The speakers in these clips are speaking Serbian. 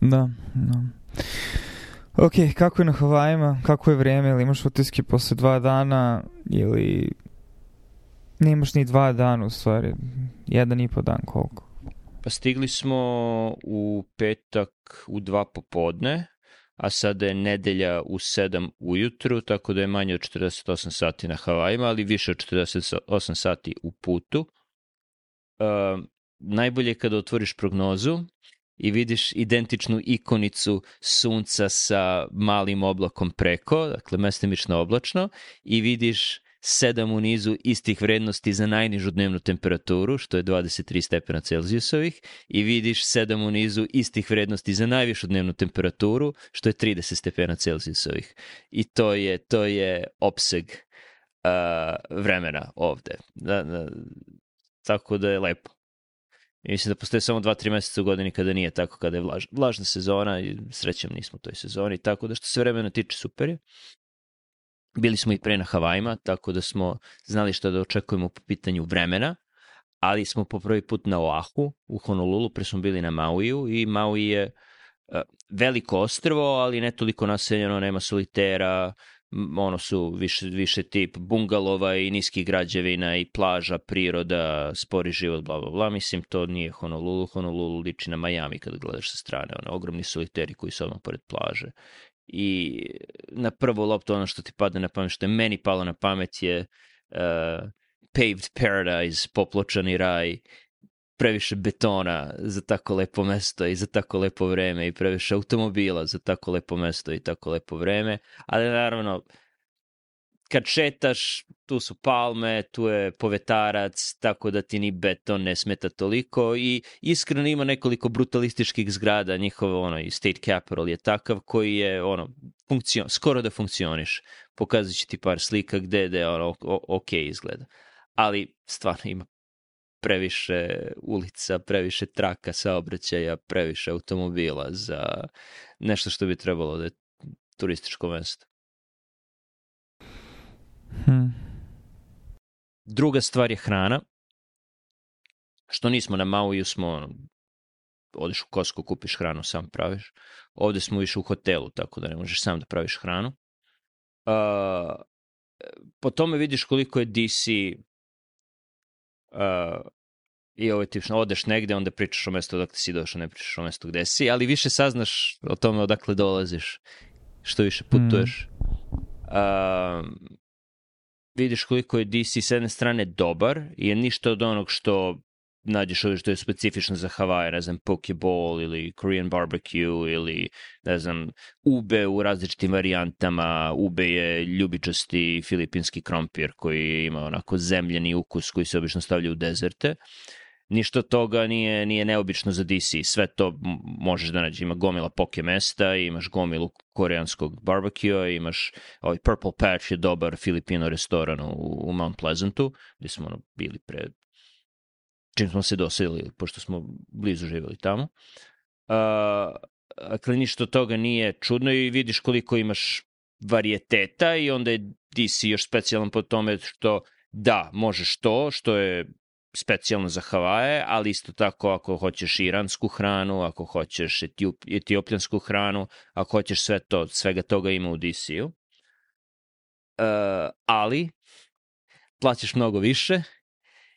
Da, da. Ok, kako je na Havajima? Kako je vreme? Ili imaš utiske posle dva dana? Ili nemaš ni dva dana u stvari? Jedan i po dan koliko? Pa stigli smo u petak u dva popodne, a sada je nedelja u 7 ujutru, tako da je manje od 48 sati na Havajima, ali više od 48 sati u putu. Uh, najbolje je kada otvoriš prognozu i vidiš identičnu ikonicu sunca sa malim oblakom preko, dakle mestimično oblačno, i vidiš sedam u nizu istih vrednosti za najnižu dnevnu temperaturu, što je 23 stepena Celzijusovih, i vidiš sedam u nizu istih vrednosti za najvišu dnevnu temperaturu, što je 30 stepena Celzijusovih. I to je, to je opseg uh, vremena ovde. Da, da, tako da je lepo. I mislim da postoje samo 2-3 meseca u godini kada nije tako, kada je vlaž, vlažna sezona i srećem nismo u toj sezoni, tako da što se vremena tiče super je. Bili smo i pre na Havajima, tako da smo znali šta da očekujemo po pitanju vremena, ali smo po prvi put na Oahu, u Honolulu, pre smo bili na Mauiju i Maui je uh, veliko ostrvo, ali ne toliko naseljeno, nema solitera, ono su više, više tip bungalova i niskih građevina i plaža, priroda, spori život, bla, bla, bla. Mislim, to nije Honolulu. Honolulu liči na Miami kad gledaš sa strane. Ono, ogromni soliteri koji su odmah pored plaže i na prvu loptu ono što ti padne na pamet, što je meni palo na pamet je uh, paved paradise, popločani raj, previše betona za tako lepo mesto i za tako lepo vreme i previše automobila za tako lepo mesto i tako lepo vreme, ali naravno kad šetaš, tu su palme, tu je povetarac, tako da ti ni beton ne smeta toliko i iskreno ima nekoliko brutalističkih zgrada, njihovo ono, i State Capital je takav koji je ono, funkcion, skoro da funkcioniš. Pokazat ću ti par slika gde, gde ono, ok izgleda. Ali stvarno ima previše ulica, previše traka saobraćaja, previše automobila za nešto što bi trebalo da je turističko mesto. Hmm. Druga stvar je hrana. Što nismo na Mauiju, smo odeš u Costco, kupiš hranu, sam praviš. Ovde smo više u hotelu, tako da ne možeš sam da praviš hranu. Uh, po tome vidiš koliko je DC uh, i ovo tipično, odeš negde, onda pričaš o mestu odakle si došao, ne pričaš o mestu gde si, ali više saznaš o tome odakle dolaziš, što više putuješ. Mm. Uh, vidiš koliko je DC s jedne strane dobar i je ništa od onog što nađeš ovdje što je specifično za Hawaii, ne znam, pokeball ili Korean barbecue ili, ne znam, ube u različitim varijantama. Ube je ljubičasti filipinski krompir koji ima onako zemljeni ukus koji se obično stavlja u dezerte. Ništa toga nije, nije neobično za DC. Sve to možeš da nađe. Ima gomila poke mesta, imaš gomilu koreanskog barbecue, imaš ovaj Purple Patch je dobar filipino restoran u, u Mount Pleasantu, gde smo ono, bili pre čim smo se doselili, pošto smo blizu živjeli tamo. Uh, dakle, ništa toga nije čudno i vidiš koliko imaš varijeteta i onda je DC još specijalan po tome što da, možeš to, što je specijalno za Havaje, ali isto tako ako hoćeš iransku hranu, ako hoćeš etiop, etiopljansku hranu, ako hoćeš sve to, svega toga ima u DC-u. Uh, ali plaćaš mnogo više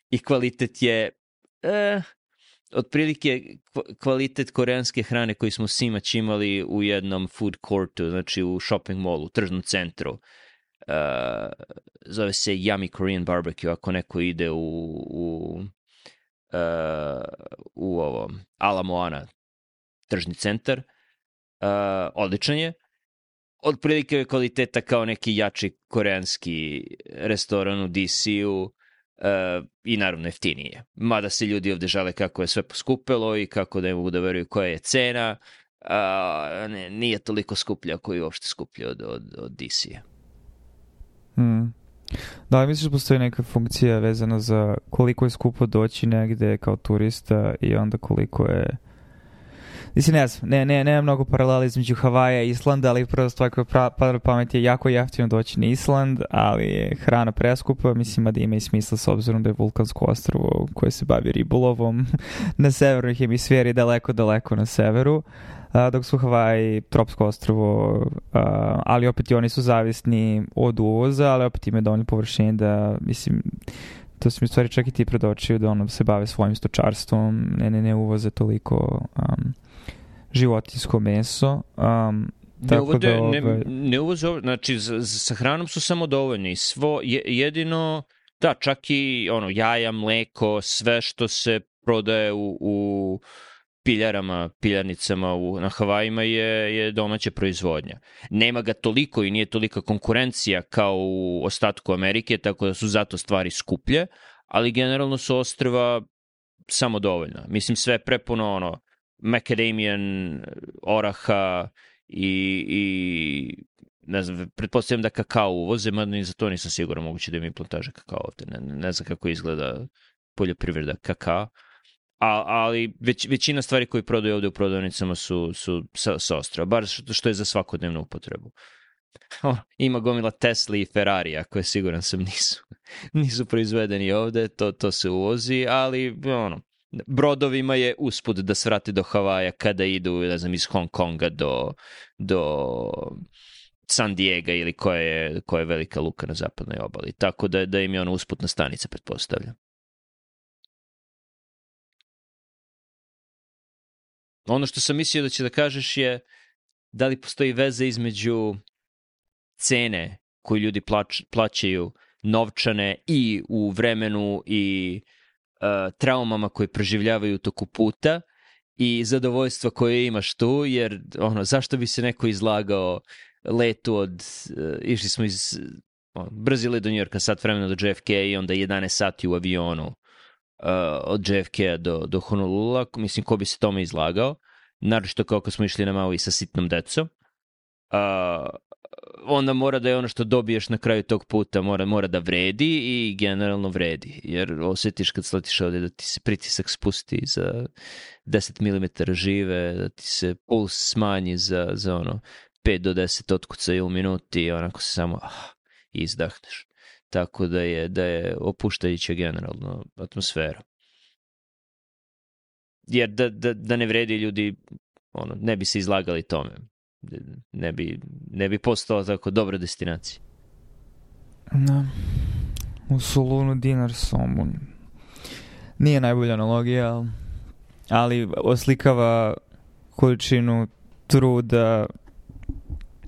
i kvalitet je uh, otprilike kvalitet koreanske hrane koji smo simać imali u jednom food courtu, znači u shopping mallu, u tržnom centru. Uh, zove se Yummy Korean Barbecue ako neko ide u, u, uh, u ovo Ala Moana tržni centar. Uh, odličan je. Otprilike kvaliteta kao neki jači koreanski restoran u DC-u i naravno jeftinije. Mada se ljudi ovde žale kako je sve poskupelo i kako da ne mogu da veruju koja je cena. Uh, ne, nije toliko skuplja koji je uopšte skuplja od, od, od DC-a. Hmm. Da li misliš da postoji neka funkcija vezana za koliko je skupo doći negde kao turista i onda koliko je Mislim, ne znam, ne, ne, nema mnogo paralela između Havaja i Islanda, ali prva stvar koja pada pamet je jako jeftino doći na Island, ali je hrana preskupa, mislim da ima i smisla s obzirom da je vulkansko ostrovo koje se bavi ribolovom na severnoj hemisferi, daleko, daleko na severu, dok su Havaji tropsko ostrovo, ali opet i oni su zavisni od uvoza, ali opet imaju dovoljno površine da, mislim, to su mi stvari čak i ti predočio da ono se bave svojim stočarstvom, ne, ne, ne uvoze toliko um, životinsko meso. Um, ne, uvode, da, ovaj... ne, ne uvoze, znači sa hranom su samo dovoljni. Svo, je, jedino, da, čak i ono, jaja, mleko, sve što se prodaje u, u piljarama, piljarnicama u, na Havajima je, je domaća proizvodnja. Nema ga toliko i nije tolika konkurencija kao u ostatku Amerike, tako da su zato stvari skuplje, ali generalno su ostrva samo dovoljna. Mislim, sve prepuno ono, macadamian, oraha i, i ne znam, pretpostavljam da kakao uvoze, mada ni za to nisam siguran, moguće da mi plantaže kakao ovde. Ne, ne znam kako izgleda poljoprivreda kakao a, ali već, većina stvari koje prodaju ovde u prodavnicama su, su sa, sa ostrava, bar što, što je za svakodnevnu upotrebu. Ima gomila Tesla i Ferrari, koje siguran sam nisu, nisu proizvedeni ovde, to, to se uvozi, ali ono, brodovima je usput da svrati do Havaja kada idu, ne znam, iz Hong Konga do, do San Diego ili koja je, koja je velika luka na zapadnoj obali. Tako da, da im je ono usputna stanica, pretpostavljam. Ono što sam mislio da će da kažeš je da li postoji veze između cene koju ljudi plaćaju novčane i u vremenu i uh, traumama koje preživljavaju toku puta i zadovoljstva koje imaš tu, jer ono, zašto bi se neko izlagao letu od, uh, išli smo iz uh, brzi let do Njorka, sat vremena do JFK i onda 11 sati u avionu uh, od JFK-a do, do Honolulu, mislim, ko bi se tome izlagao, naročito kao kad smo išli na Maui sa sitnom decom. Uh, onda mora da je ono što dobiješ na kraju tog puta mora, mora da vredi i generalno vredi, jer osjetiš kad sletiš ovde da ti se pritisak spusti za 10 mm žive, da ti se puls smanji za, za ono 5 do 10 otkucaja u minuti i onako se samo ah, izdahneš tako da je, da je opuštajuća generalno atmosfera. Jer da, da, da ne vredi ljudi, ono, ne bi se izlagali tome. Ne bi, ne bi postao tako dobra destinacija. Da. U Solunu dinar somun. Nije najbolja analogija, ali oslikava količinu truda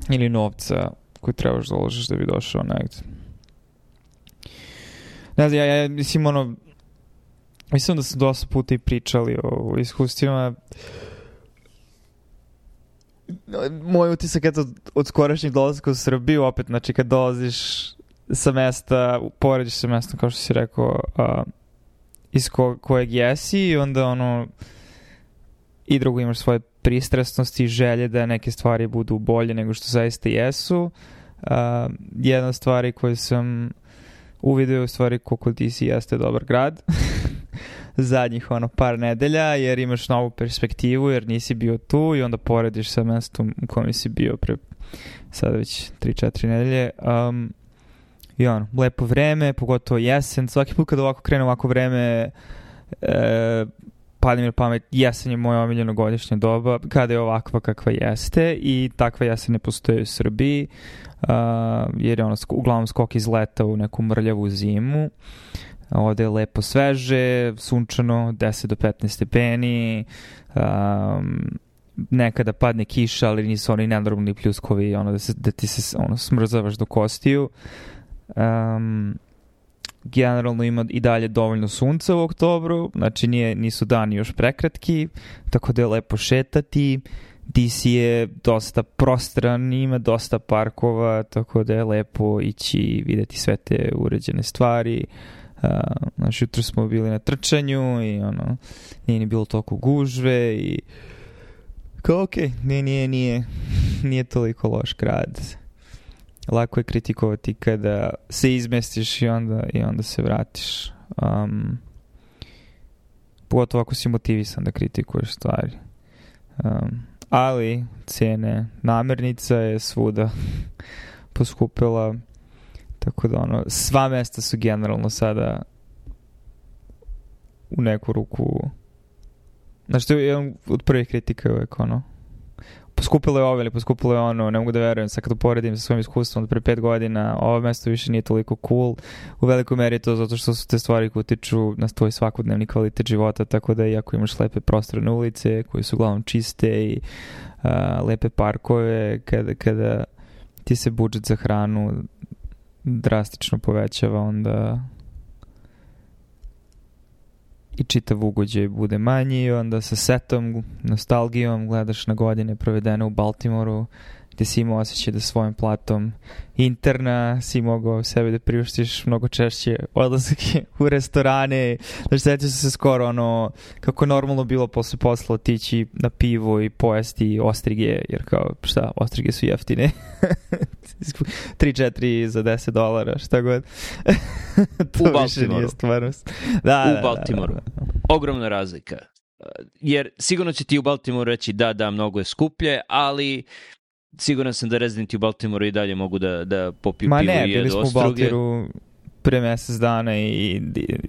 ili novca koji trebaš da uložiš da bi došao negde. Ne znam, ja, ja mislim, ono, mislim da su dosta puta i pričali o iskustvima. Moj utisak, eto, od skorašnjeg dolazka u Srbiju, opet, znači, kad dolaziš sa mesta, porediš sa mestom, kao što si rekao, a, iz ko, kojeg jesi i onda, ono, i drugo imaš svoje pristrasnosti i želje da neke stvari budu bolje nego što zaista jesu. Uh, jedna stvari koju sam uvidio u stvari koliko DC jeste dobar grad zadnjih ono par nedelja jer imaš novu perspektivu jer nisi bio tu i onda porediš sa mestom u kojem si bio pre sada već 3-4 nedelje. Um, i ono, lepo vreme, pogotovo jesen. Svaki put kad ovako krene ovako vreme e, pada mi na pamet jesen je moja omiljena godišnja doba kada je ovakva kakva jeste i takva jesen ne postoje u Srbiji uh, jer je ono uglavnom skok iz leta u neku mrljavu zimu ovde je lepo sveže, sunčano 10 do 15 stepeni um, nekada padne kiša ali nisu oni nenormalni pljuskovi ono da, se, da ti se ono, smrzavaš do kostiju um, generalno ima i dalje dovoljno sunca u oktobru, znači nije, nisu dani još prekratki, tako da je lepo šetati. DC je dosta prostran, ima dosta parkova, tako da je lepo ići i videti sve te uređene stvari. Uh, znači, jutro smo bili na trčanju i ono, nije ni bilo toliko gužve i kao ok, nije, nije, nije, nije toliko loš grad lako je kritikovati kada se izmestiš i onda, i onda se vratiš. Um, pogotovo ako si motivisan da kritikuješ stvari. Um, ali cene namirnica je svuda poskupila tako da ono sva mesta su generalno sada u neku ruku Znaš, to je jedan od prvih kritika uvek, ono, poskupilo je ovo ili poskupilo je ono, ne mogu da verujem, sad kad uporedim sa svojim iskustvom od pre pet godina, ovo mesto više nije toliko cool, u velikoj meri to zato što su te stvari koje utiču na tvoj svakodnevni kvalitet života, tako da iako imaš lepe prostorne ulice koje su uglavnom čiste i uh, lepe parkove, kada, kada ti se budžet za hranu drastično povećava, onda i čitav ugođaj bude manji, onda sa setom, nostalgijom gledaš na godine provedene u Baltimoru, gde si imao osjećaj da svojim platom interna si mogao sebi da priuštiš mnogo češće odlazak u restorane. Znači, sećaš se skoro ono, kako normalno bilo posle posla otići na pivo i pojesti ostrige, jer kao, šta, ostrige su jeftine. 3-4 za 10 dolara, šta god. to u više nije stvarnost. Da, u da, Baltimoru. Da, da. Ogromna razlika. Jer sigurno će ti u Baltimoru reći da, da, mnogo je skuplje, ali siguran sam da rezidenti u Baltimoru i dalje mogu da, da popiju Ma pivo ne, i jedu bili smo u Baltiru pre mesec dana i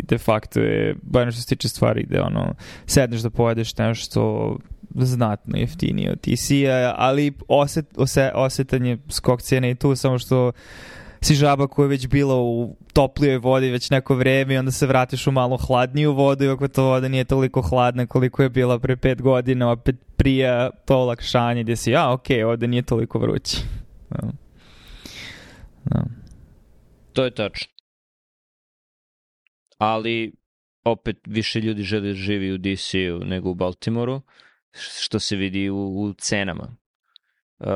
de facto je, bar što se tiče stvari gde ono, sedneš da pojedeš nešto znatno jeftinije od TC-a, ali oset, ose, osetan je skok cijene i tu, samo što si žaba koja je već bila u toplijoj vodi već neko vreme i onda se vratiš u malo hladniju vodu i ako to voda nije toliko hladna koliko je bila pre pet godina, opet prija to olakšanje gdje si, a ok, ovde nije toliko vruće. No. No. To je tačno. Ali opet više ljudi žele da živi u DC-u nego u Baltimoru, što se vidi u, u cenama. Uh,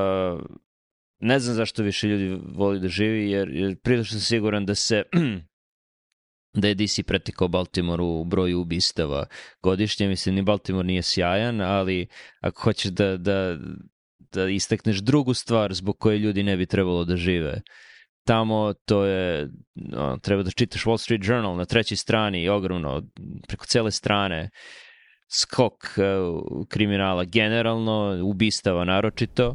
ne znam zašto više ljudi voli da živi, jer, jer prilično siguran da se da je DC pretekao Baltimore u broju ubistava godišnje. Mislim, ni Baltimore nije sjajan, ali ako hoćeš da, da, da istakneš drugu stvar zbog koje ljudi ne bi trebalo da žive, tamo to je, no, treba da čitaš Wall Street Journal na trećoj strani, ogromno, preko cele strane, skok uh, kriminala generalno, ubistava naročito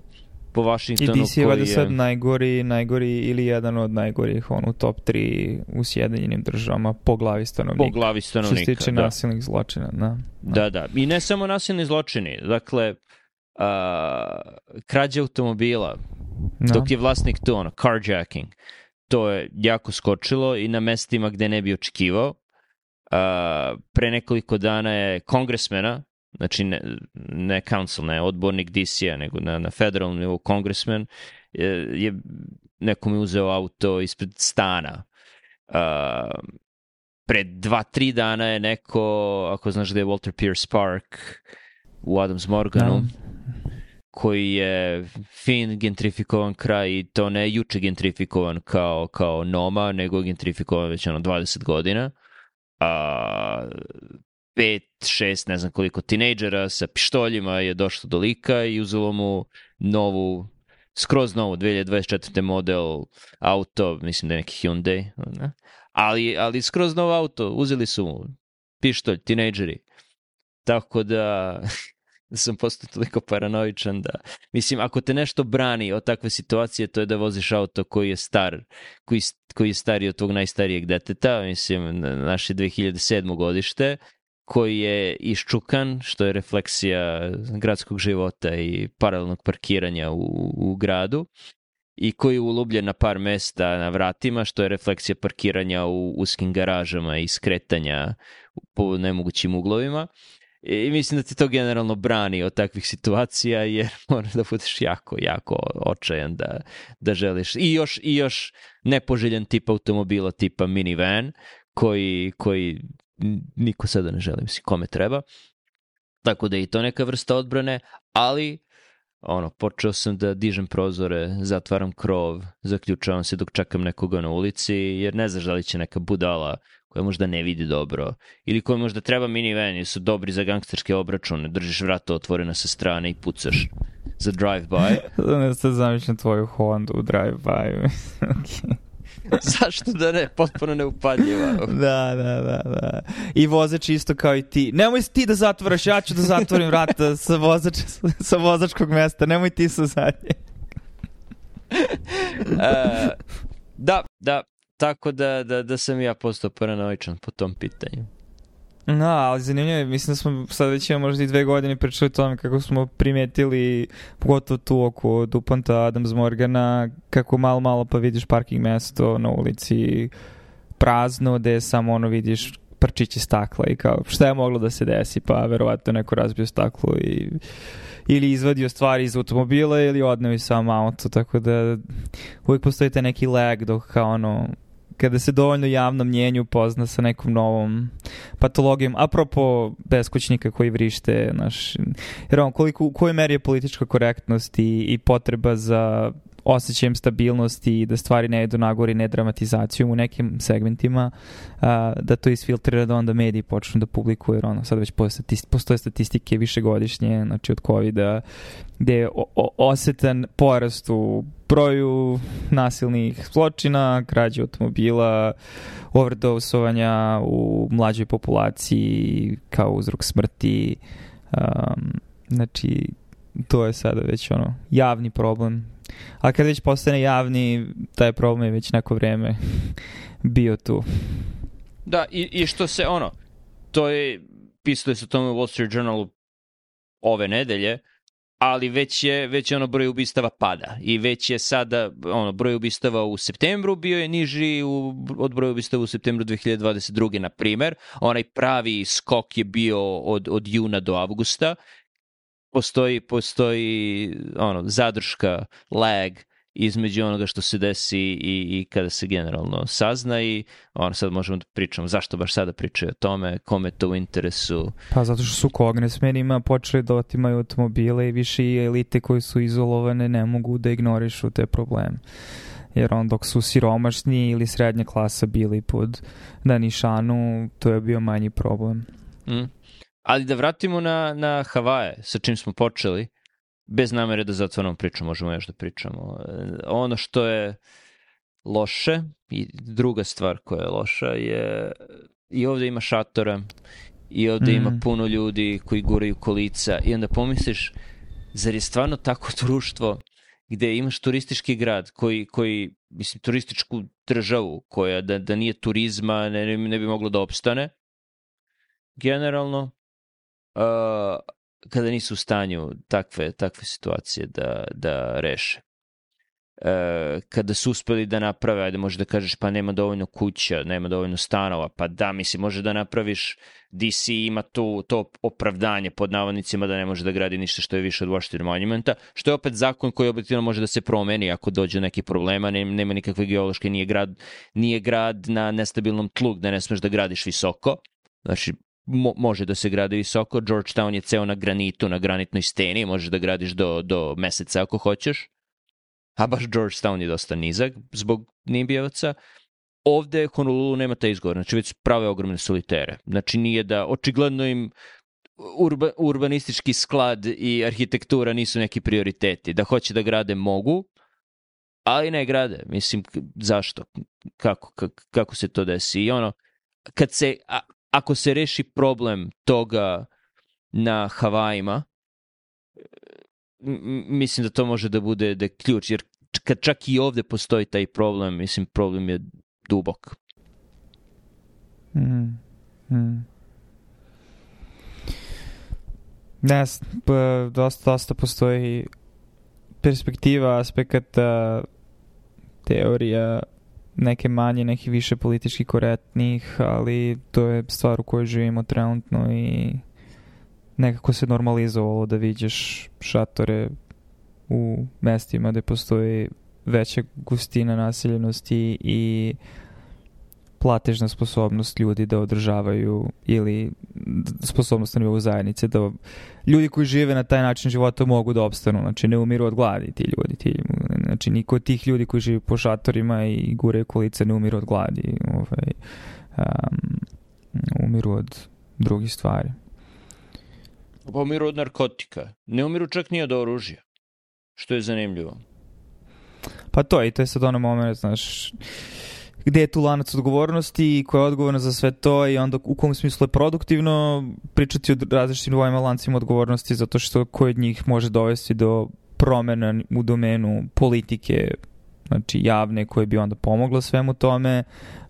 po Washingtonu. I DC je valjda sad najgori, najgori ili jedan od najgorih on u top 3 u Sjedinjenim državama po glavi stanovnika. Po glavi stanovnika, Što se tiče da. nasilnih zločina, da. Da, da. I ne samo nasilni zločini. Dakle, uh, krađe automobila, da. dok je vlasnik tu, ono, carjacking, to je jako skočilo i na mestima gde ne bi očekivao. Uh, pre nekoliko dana je kongresmena znači ne, ne council, ne odbornik DC-a, nego na, na federalnom nivou congressman, je, je nekom je uzeo auto ispred stana. Uh, pred dva, tri dana je neko, ako znaš da je Walter Pierce Park u Adams Morganu, no. koji je fin gentrifikovan kraj i to ne juče gentrifikovan kao, kao Noma, nego gentrifikovan već ono 20 godina. A, pet, šest, ne znam koliko tinejdžera sa pištoljima je došlo do lika i uzelo mu novu, skroz novu 2024. model auto, mislim da je neki Hyundai, ne? ali, ali skroz novo auto, uzeli su mu pištolj, tinejdžeri. Tako da sam postao toliko paranoičan da, mislim, ako te nešto brani od takve situacije, to je da voziš auto koji je star, koji, koji je stariji od tvog najstarijeg deteta, mislim, naše 2007. godište, koji je iščukan, što je refleksija gradskog života i paralelnog parkiranja u, u gradu i koji je ulubljen na par mesta na vratima, što je refleksija parkiranja u uskim garažama i skretanja po nemogućim uglovima. I mislim da ti to generalno brani od takvih situacija jer mora da budeš jako, jako očajan da, da želiš. I još, I još nepoželjan tip automobila tipa minivan koji, koji niko sada ne želi, mislim, kome treba. Tako da je i to neka vrsta odbrane, ali ono, počeo sam da dižem prozore, zatvaram krov, zaključavam se dok čekam nekoga na ulici, jer ne znaš da li će neka budala koja možda ne vidi dobro, ili koja možda treba minivan, jer su dobri za gangsterske obračune, držiš vrata otvorena sa strane i pucaš za drive-by. ne sad zamišljam tvoju Honda u drive-by. okay. Zašto da ne? Potpuno neupadljiva. da, da, da, da. I vozač isto kao i ti. Nemoj ti da zatvaraš, ja ću da zatvorim vrata sa, vozač, sa vozačkog mesta. Nemoj ti sa zadnje. uh, da, da, tako da, da, da sam ja postao paranoičan po tom pitanju. No, ali zanimljivo je, mislim da smo sad već imamo možda i dve godine pričali o tome kako smo primetili, pogotovo tu oko Dupanta Adams Morgana, kako malo malo pa vidiš parking mesto na ulici prazno, gde samo ono vidiš prčići stakla i kao šta je moglo da se desi, pa verovatno neko razbio staklo i ili izvadio stvari iz automobila ili odneo i sam auto, tako da uvijek postoji taj neki lag dok kao ono kada se dovoljno javno mnjenju pozna sa nekom novom patologijom, apropo beskućnika koji vrište, naš, jer on, koliko, u kojoj meri je politička korektnost i, i potreba za osjećajem stabilnosti i da stvari ne idu nagori, ne dramatizacijom u nekim segmentima, a, da to isfiltrira da onda mediji počnu da publikuju, jer ono, sad već postoje, statistike, postoje statistike višegodišnje, znači od COVID-a, gde je osetan porast u broju nasilnih zločina, krađe automobila, overdosovanja u mlađoj populaciji kao uzrok smrti. Um, znači, to je sada već ono javni problem A kad već postane javni, taj problem je već neko vreme bio tu. Da, i, i što se, ono, to je, pisali su tome u Wall Street Journalu ove nedelje, ali već je, već je ono broj ubistava pada i već je sada ono broj ubistava u septembru bio je niži u, od broja ubistava u septembru 2022. na primer. Onaj pravi skok je bio od, od juna do avgusta postoji, postoji ono, zadrška, lag između onoga što se desi i, i kada se generalno sazna i ono, sad možemo da pričamo zašto baš sada pričaju o tome, kome to u interesu. Pa zato što su kongresmenima počeli da otimaju automobile i više i elite koji su izolovane ne mogu da ignorišu te probleme jer on dok su siromašni ili srednja klasa bili pod na nišanu, to je bio manji problem. Mm. Ali da vratimo na, na Havaje, sa čim smo počeli, bez namere da zatvornom priču, možemo još da pričamo. Ono što je loše i druga stvar koja je loša je i ovde ima šatora i ovde mm. ima puno ljudi koji guraju kolica i onda pomisliš zar je stvarno tako društvo gde imaš turistički grad koji, koji mislim, turističku državu koja da, da nije turizma ne, ne bi moglo da opstane generalno kada nisu u stanju takve, takve situacije da, da reše. Uh, kada su uspeli da naprave, ajde može da kažeš pa nema dovoljno kuća, nema dovoljno stanova, pa da, misli, može da napraviš, DC ima tu, to opravdanje pod navodnicima da ne može da gradi ništa što je više od Washington Monumenta, što je opet zakon koji objektivno može da se promeni ako dođe neki problema, nema nikakve geološke, nije grad, nije grad na nestabilnom tlu gde ne smeš da gradiš visoko, Znači, mo, može da se gradi visoko. Georgetown je ceo na granitu, na granitnoj steni, možeš da gradiš do, do meseca ako hoćeš. A baš Georgetown je dosta nizak zbog Nibijevaca. Ovde Honolulu nema taj izgovor, znači već prave ogromne solitere. Znači nije da, očigledno im urba, urbanistički sklad i arhitektura nisu neki prioriteti. Da hoće da grade mogu, ali ne grade. Mislim, zašto? Kako, kako, kako se to desi? I ono, kad se, a, ako se reši problem toga na Havajima, mislim da to može da bude da ključ, jer kad čak i ovde postoji taj problem, mislim, problem je dubok. Mm. Mm. Ne, pa, dosta, dosta postoji perspektiva, aspekata, teorija neke manje, neki više politički korektnih, ali to je stvar u kojoj živimo trenutno i nekako se normalizovalo da viđeš šatore u mestima gde postoji veća gustina naseljenosti i platežna sposobnost ljudi da održavaju ili sposobnost na nivou zajednice da ljudi koji žive na taj način života mogu da opstanu, znači ne umiru od gladi ti ljudi, ti, znači niko od tih ljudi koji žive po šatorima i gure kolice ne umiru od gladi, ovaj, um, umiru od drugih stvari. Pa umiru od narkotika, ne umiru čak ni od oružja, što je zanimljivo. Pa to, i to je sad ono moment, znaš, gde je tu lanac odgovornosti i koja je odgovorna za sve to i onda u kom smislu je produktivno pričati o različitim nivoima lancima odgovornosti zato što koji od njih može dovesti do promena u domenu politike znači javne koje bi onda pomoglo svemu tome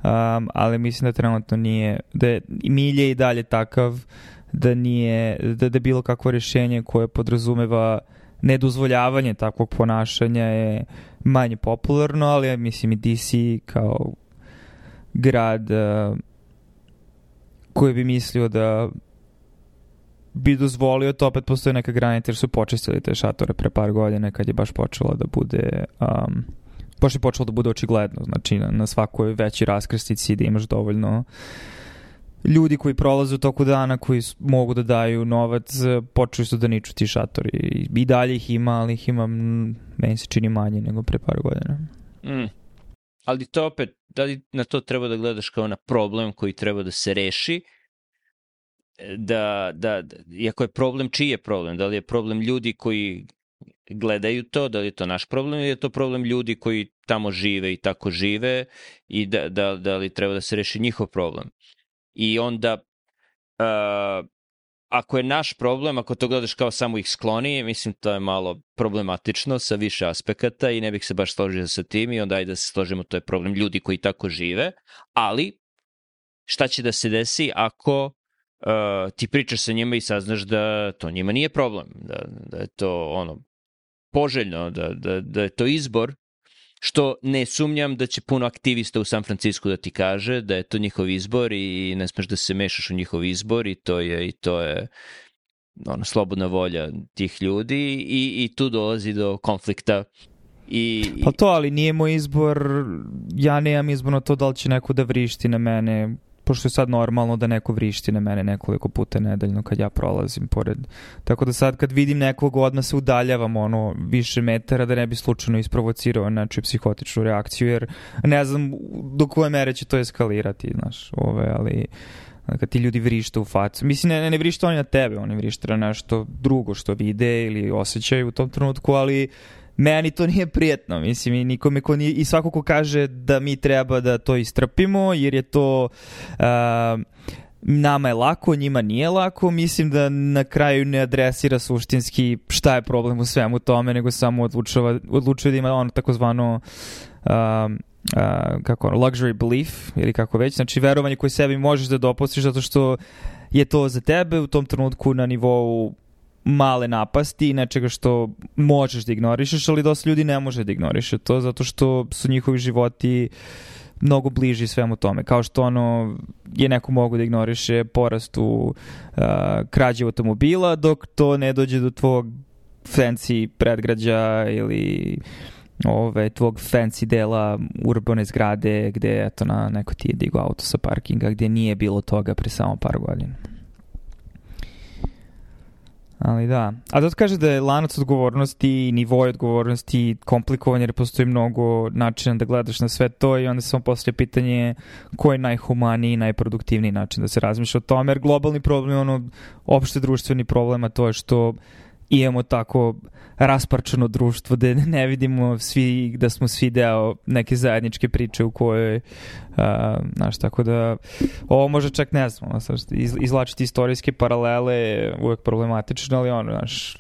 um, ali mislim da trenutno nije da je milje i dalje takav da nije da, da bilo kakvo rešenje koje podrazumeva nedozvoljavanje takvog ponašanja je manje popularno, ali mislim i DC kao grad uh, koji bi mislio da bi dozvolio to, opet postoje neka granica jer su počistili te šatore pre par godina kad je baš počelo da bude um, baš je počelo da bude očigledno znači na, na svakoj veći raskrsnici da imaš dovoljno ljudi koji prolaze u toku dana koji mogu da daju novac počeli su da niču ti šatori. I dalje ih ima ali ih ima meni se čini manje nego pre par godina. Mm. ali to opet da li na to treba da gledaš kao na problem koji treba da se reši da, da, iako je problem, čiji je problem? Da li je problem ljudi koji gledaju to, da li je to naš problem ili je to problem ljudi koji tamo žive i tako žive i da, da, da li treba da se reši njihov problem. I onda, uh, ako je naš problem, ako to gledaš kao samo ih skloni, mislim to je malo problematično sa više aspekata i ne bih se baš složio sa tim i onda ajde da se složimo, to je problem ljudi koji tako žive, ali šta će da se desi ako uh, ti pričaš sa njima i saznaš da to njima nije problem, da, da je to ono poželjno, da, da, da je to izbor, što ne sumnjam da će puno aktivista u San Francisco da ti kaže da je to njihov izbor i ne smeš da se mešaš u njihov izbor i to je, i to je ono, slobodna volja tih ljudi i, i tu dolazi do konflikta I, Pa to, ali nije moj izbor, ja nemam izbor na to da li će neko da vrišti na mene pošto je sad normalno da neko vrišti na mene nekoliko puta nedeljno kad ja prolazim pored. Tako da sad kad vidim nekog odmah se udaljavam ono više metara da ne bi slučajno isprovocirao znači psihotičnu reakciju jer ne znam do koje mere će to eskalirati, znaš, ove, ali kad ti ljudi vrište u facu. Mislim, ne, ne vrište oni na tebe, oni vrište na nešto drugo što vide ili osjećaju u tom trenutku, ali meni to nije prijetno, mislim, i nikome ko nije, i svako ko kaže da mi treba da to istrpimo, jer je to... Uh, nama je lako, njima nije lako, mislim da na kraju ne adresira suštinski šta je problem u svemu tome, nego samo odlučuje, odlučuje da ima ono takozvano um, uh, kako ono, luxury belief ili kako već, znači verovanje koje sebi možeš da dopustiš zato što je to za tebe u tom trenutku na nivou male napasti i nečega što možeš da ignorišeš, ali dosta ljudi ne može da ignoriše to zato što su njihovi životi mnogo bliži svemu tome. Kao što ono je neko mogu da ignoriše porast u uh, krađe automobila dok to ne dođe do tvog fancy predgrađa ili ove, tvog fancy dela urbane zgrade gde eto na neko ti je digao auto sa parkinga gde nije bilo toga pre samo par godina. Ali da. A da kaže da je lanac odgovornosti i nivoj odgovornosti komplikovan jer postoji mnogo načina da gledaš na sve to i onda samo postoje pitanje ko je najhumaniji i najproduktivniji način da se razmišlja o tome jer globalni problem je ono opšte društveni problem a to je što imamo tako rasparčano društvo da ne vidimo svi da smo svi deo neke zajedničke priče u kojoj uh, znaš, tako da ovo može čak ne znam iz, izlačiti istorijske paralele uvek problematično, ali ono znaš,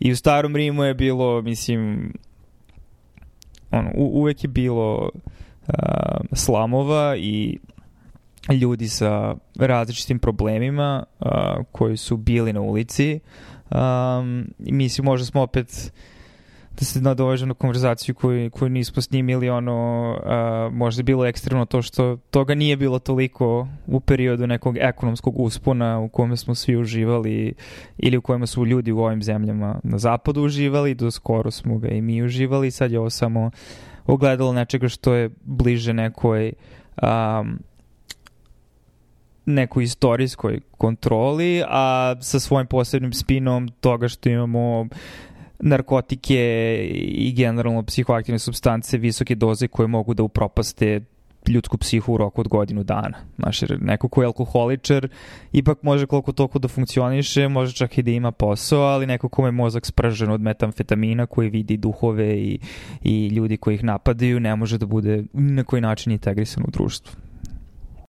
i u starom Rimu je bilo mislim ono, u, uvek je bilo uh, slamova i ljudi sa različitim problemima uh, koji su bili na ulici Um, mislim, možda smo opet da se nadovežem na konverzaciju koju, koju nismo snimili, ono, uh, možda je bilo ekstremno to što toga nije bilo toliko u periodu nekog ekonomskog uspona u kome smo svi uživali ili u kojima su ljudi u ovim zemljama na zapadu uživali, do skoro smo ga i mi uživali, sad je ovo samo ogledalo nečega što je bliže nekoj um, nekoj istorijskoj kontroli, a sa svojim posebnim spinom toga što imamo narkotike i generalno psihoaktivne substance visoke doze koje mogu da upropaste ljudsku psihu u roku od godinu dana. Znaš, jer neko ko je alkoholičar ipak može koliko toliko da funkcioniše, može čak i da ima posao, ali neko kome je mozak spržen od metamfetamina koji vidi duhove i, i ljudi koji ih napadaju ne može da bude na koji način integrisan u društvu.